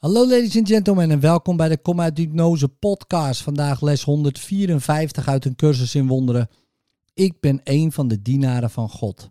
Hallo ladies and gentlemen en welkom bij de Kom uit Hypnose podcast. Vandaag les 154 uit een cursus in wonderen. Ik ben een van de dienaren van God.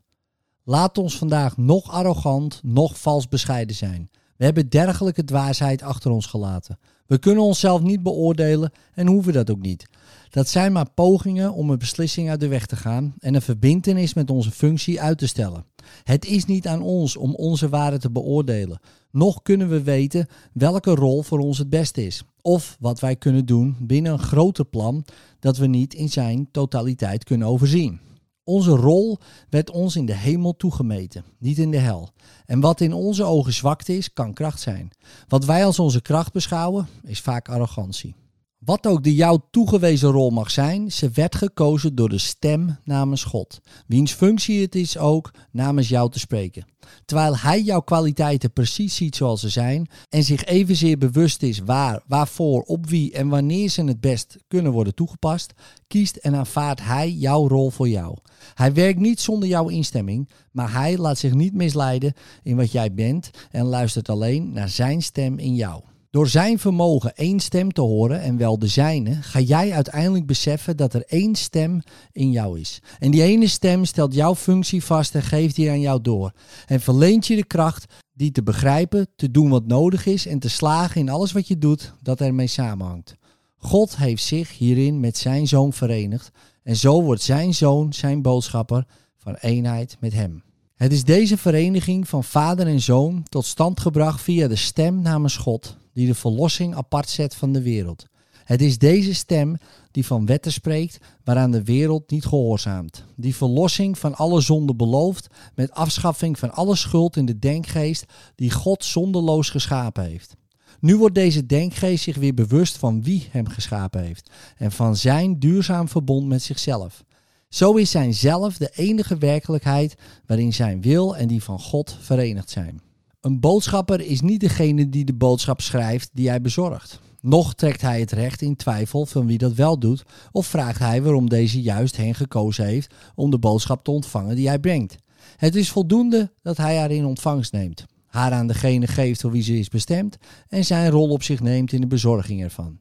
Laat ons vandaag nog arrogant, nog vals bescheiden zijn. We hebben dergelijke dwaasheid achter ons gelaten. We kunnen onszelf niet beoordelen en hoeven dat ook niet. Dat zijn maar pogingen om een beslissing uit de weg te gaan en een verbintenis met onze functie uit te stellen. Het is niet aan ons om onze waarde te beoordelen. Nog kunnen we weten welke rol voor ons het beste is. Of wat wij kunnen doen binnen een groter plan dat we niet in zijn totaliteit kunnen overzien. Onze rol werd ons in de hemel toegemeten, niet in de hel. En wat in onze ogen zwakte is, kan kracht zijn. Wat wij als onze kracht beschouwen, is vaak arrogantie. Wat ook de jou toegewezen rol mag zijn, ze werd gekozen door de stem namens God, wiens functie het is ook namens jou te spreken. Terwijl hij jouw kwaliteiten precies ziet zoals ze zijn en zich evenzeer bewust is waar, waarvoor, op wie en wanneer ze het best kunnen worden toegepast, kiest en aanvaardt hij jouw rol voor jou. Hij werkt niet zonder jouw instemming, maar hij laat zich niet misleiden in wat jij bent en luistert alleen naar zijn stem in jou. Door zijn vermogen één stem te horen en wel de zijne, ga jij uiteindelijk beseffen dat er één stem in jou is. En die ene stem stelt jouw functie vast en geeft die aan jou door. En verleent je de kracht die te begrijpen, te doen wat nodig is en te slagen in alles wat je doet dat ermee samenhangt. God heeft zich hierin met zijn zoon verenigd en zo wordt zijn zoon zijn boodschapper van eenheid met hem. Het is deze vereniging van vader en zoon tot stand gebracht via de stem namens God, die de verlossing apart zet van de wereld. Het is deze stem die van wetten spreekt waaraan de wereld niet gehoorzaamt. Die verlossing van alle zonde belooft met afschaffing van alle schuld in de denkgeest die God zonderloos geschapen heeft. Nu wordt deze denkgeest zich weer bewust van wie hem geschapen heeft en van zijn duurzaam verbond met zichzelf. Zo is zijn zelf de enige werkelijkheid waarin zijn wil en die van God verenigd zijn. Een boodschapper is niet degene die de boodschap schrijft die hij bezorgt. Nog trekt hij het recht in twijfel van wie dat wel doet, of vraagt hij waarom deze juist hen gekozen heeft om de boodschap te ontvangen die hij brengt. Het is voldoende dat hij haar in ontvangst neemt, haar aan degene geeft voor wie ze is bestemd en zijn rol op zich neemt in de bezorging ervan.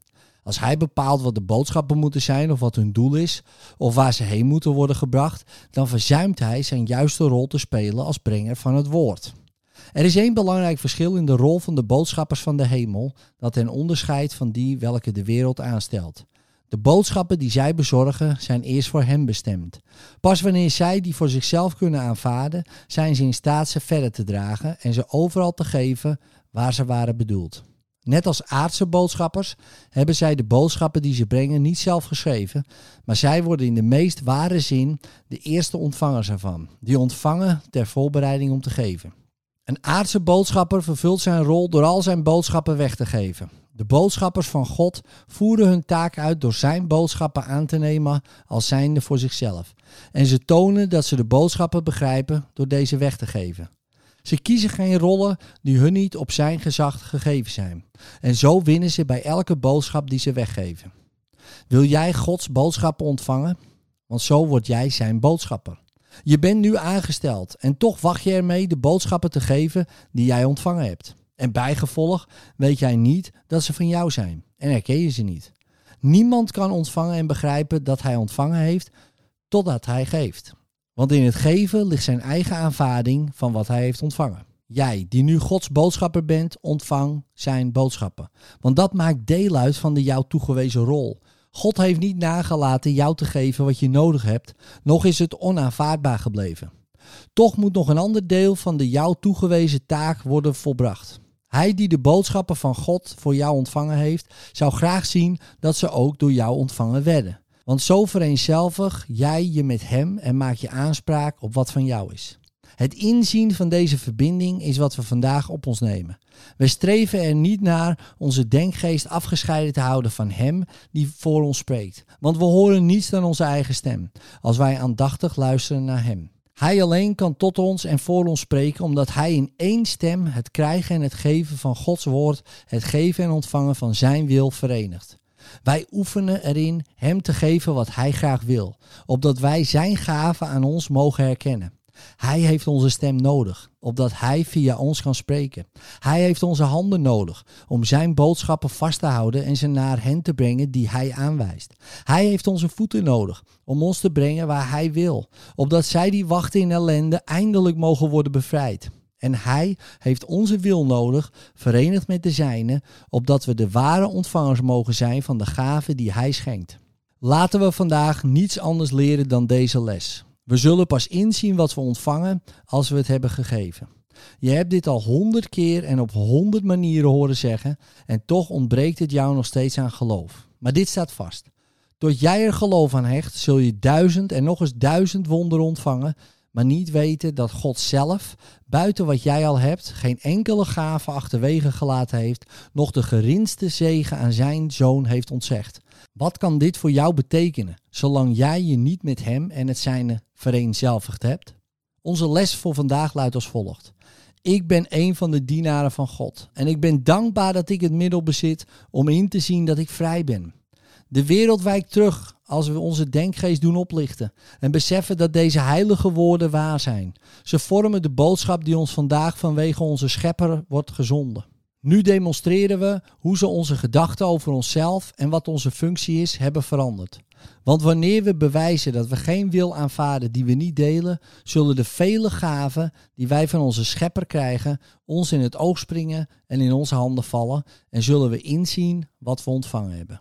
Als hij bepaalt wat de boodschappen moeten zijn of wat hun doel is, of waar ze heen moeten worden gebracht, dan verzuimt hij zijn juiste rol te spelen als brenger van het woord. Er is één belangrijk verschil in de rol van de boodschappers van de hemel, dat hen onderscheidt van die welke de wereld aanstelt. De boodschappen die zij bezorgen zijn eerst voor hen bestemd. Pas wanneer zij die voor zichzelf kunnen aanvaarden, zijn ze in staat ze verder te dragen en ze overal te geven waar ze waren bedoeld. Net als aardse boodschappers hebben zij de boodschappen die ze brengen niet zelf geschreven, maar zij worden in de meest ware zin de eerste ontvangers ervan, die ontvangen ter voorbereiding om te geven. Een aardse boodschapper vervult zijn rol door al zijn boodschappen weg te geven. De boodschappers van God voeren hun taak uit door zijn boodschappen aan te nemen als zijnde voor zichzelf. En ze tonen dat ze de boodschappen begrijpen door deze weg te geven. Ze kiezen geen rollen die hun niet op zijn gezag gegeven zijn. En zo winnen ze bij elke boodschap die ze weggeven. Wil jij Gods boodschappen ontvangen? Want zo word jij zijn boodschapper. Je bent nu aangesteld en toch wacht je ermee de boodschappen te geven die jij ontvangen hebt. En bijgevolg weet jij niet dat ze van jou zijn en herken je ze niet. Niemand kan ontvangen en begrijpen dat hij ontvangen heeft totdat hij geeft. Want in het geven ligt zijn eigen aanvaarding van wat hij heeft ontvangen. Jij, die nu Gods boodschapper bent, ontvang zijn boodschappen. Want dat maakt deel uit van de jou toegewezen rol. God heeft niet nagelaten jou te geven wat je nodig hebt, nog is het onaanvaardbaar gebleven. Toch moet nog een ander deel van de jou toegewezen taak worden volbracht. Hij die de boodschappen van God voor jou ontvangen heeft, zou graag zien dat ze ook door jou ontvangen werden. Want zo vereenzelvig jij je met Hem en maak je aanspraak op wat van jou is. Het inzien van deze verbinding is wat we vandaag op ons nemen. We streven er niet naar onze denkgeest afgescheiden te houden van Hem die voor ons spreekt. Want we horen niets dan onze eigen stem, als wij aandachtig luisteren naar Hem. Hij alleen kan tot ons en voor ons spreken, omdat Hij in één stem het krijgen en het geven van Gods woord, het geven en ontvangen van Zijn wil verenigt. Wij oefenen erin Hem te geven wat Hij graag wil, opdat wij Zijn gaven aan ons mogen herkennen. Hij heeft onze stem nodig, opdat Hij via ons kan spreken. Hij heeft onze handen nodig om Zijn boodschappen vast te houden en ze naar hen te brengen die Hij aanwijst. Hij heeft onze voeten nodig om ons te brengen waar Hij wil, opdat zij die wachten in ellende eindelijk mogen worden bevrijd. En Hij heeft onze wil nodig, verenigd met de zijne, opdat we de ware ontvangers mogen zijn van de gaven die Hij schenkt. Laten we vandaag niets anders leren dan deze les. We zullen pas inzien wat we ontvangen als we het hebben gegeven. Je hebt dit al honderd keer en op honderd manieren horen zeggen en toch ontbreekt het jou nog steeds aan geloof. Maar dit staat vast. Tot jij er geloof aan hecht, zul je duizend en nog eens duizend wonderen ontvangen, maar niet weten dat God zelf, buiten wat jij al hebt, geen enkele gave achterwege gelaten heeft, nog de geringste zegen aan zijn zoon heeft ontzegd. Wat kan dit voor jou betekenen, zolang jij je niet met hem en het zijne vereenzelvigd hebt? Onze les voor vandaag luidt als volgt. Ik ben een van de dienaren van God en ik ben dankbaar dat ik het middel bezit om in te zien dat ik vrij ben. De wereld wijkt terug als we onze denkgeest doen oplichten en beseffen dat deze heilige woorden waar zijn. Ze vormen de boodschap die ons vandaag vanwege onze schepper wordt gezonden. Nu demonstreren we hoe ze onze gedachten over onszelf en wat onze functie is hebben veranderd. Want wanneer we bewijzen dat we geen wil aanvaarden die we niet delen, zullen de vele gaven die wij van onze schepper krijgen ons in het oog springen en in onze handen vallen en zullen we inzien wat we ontvangen hebben.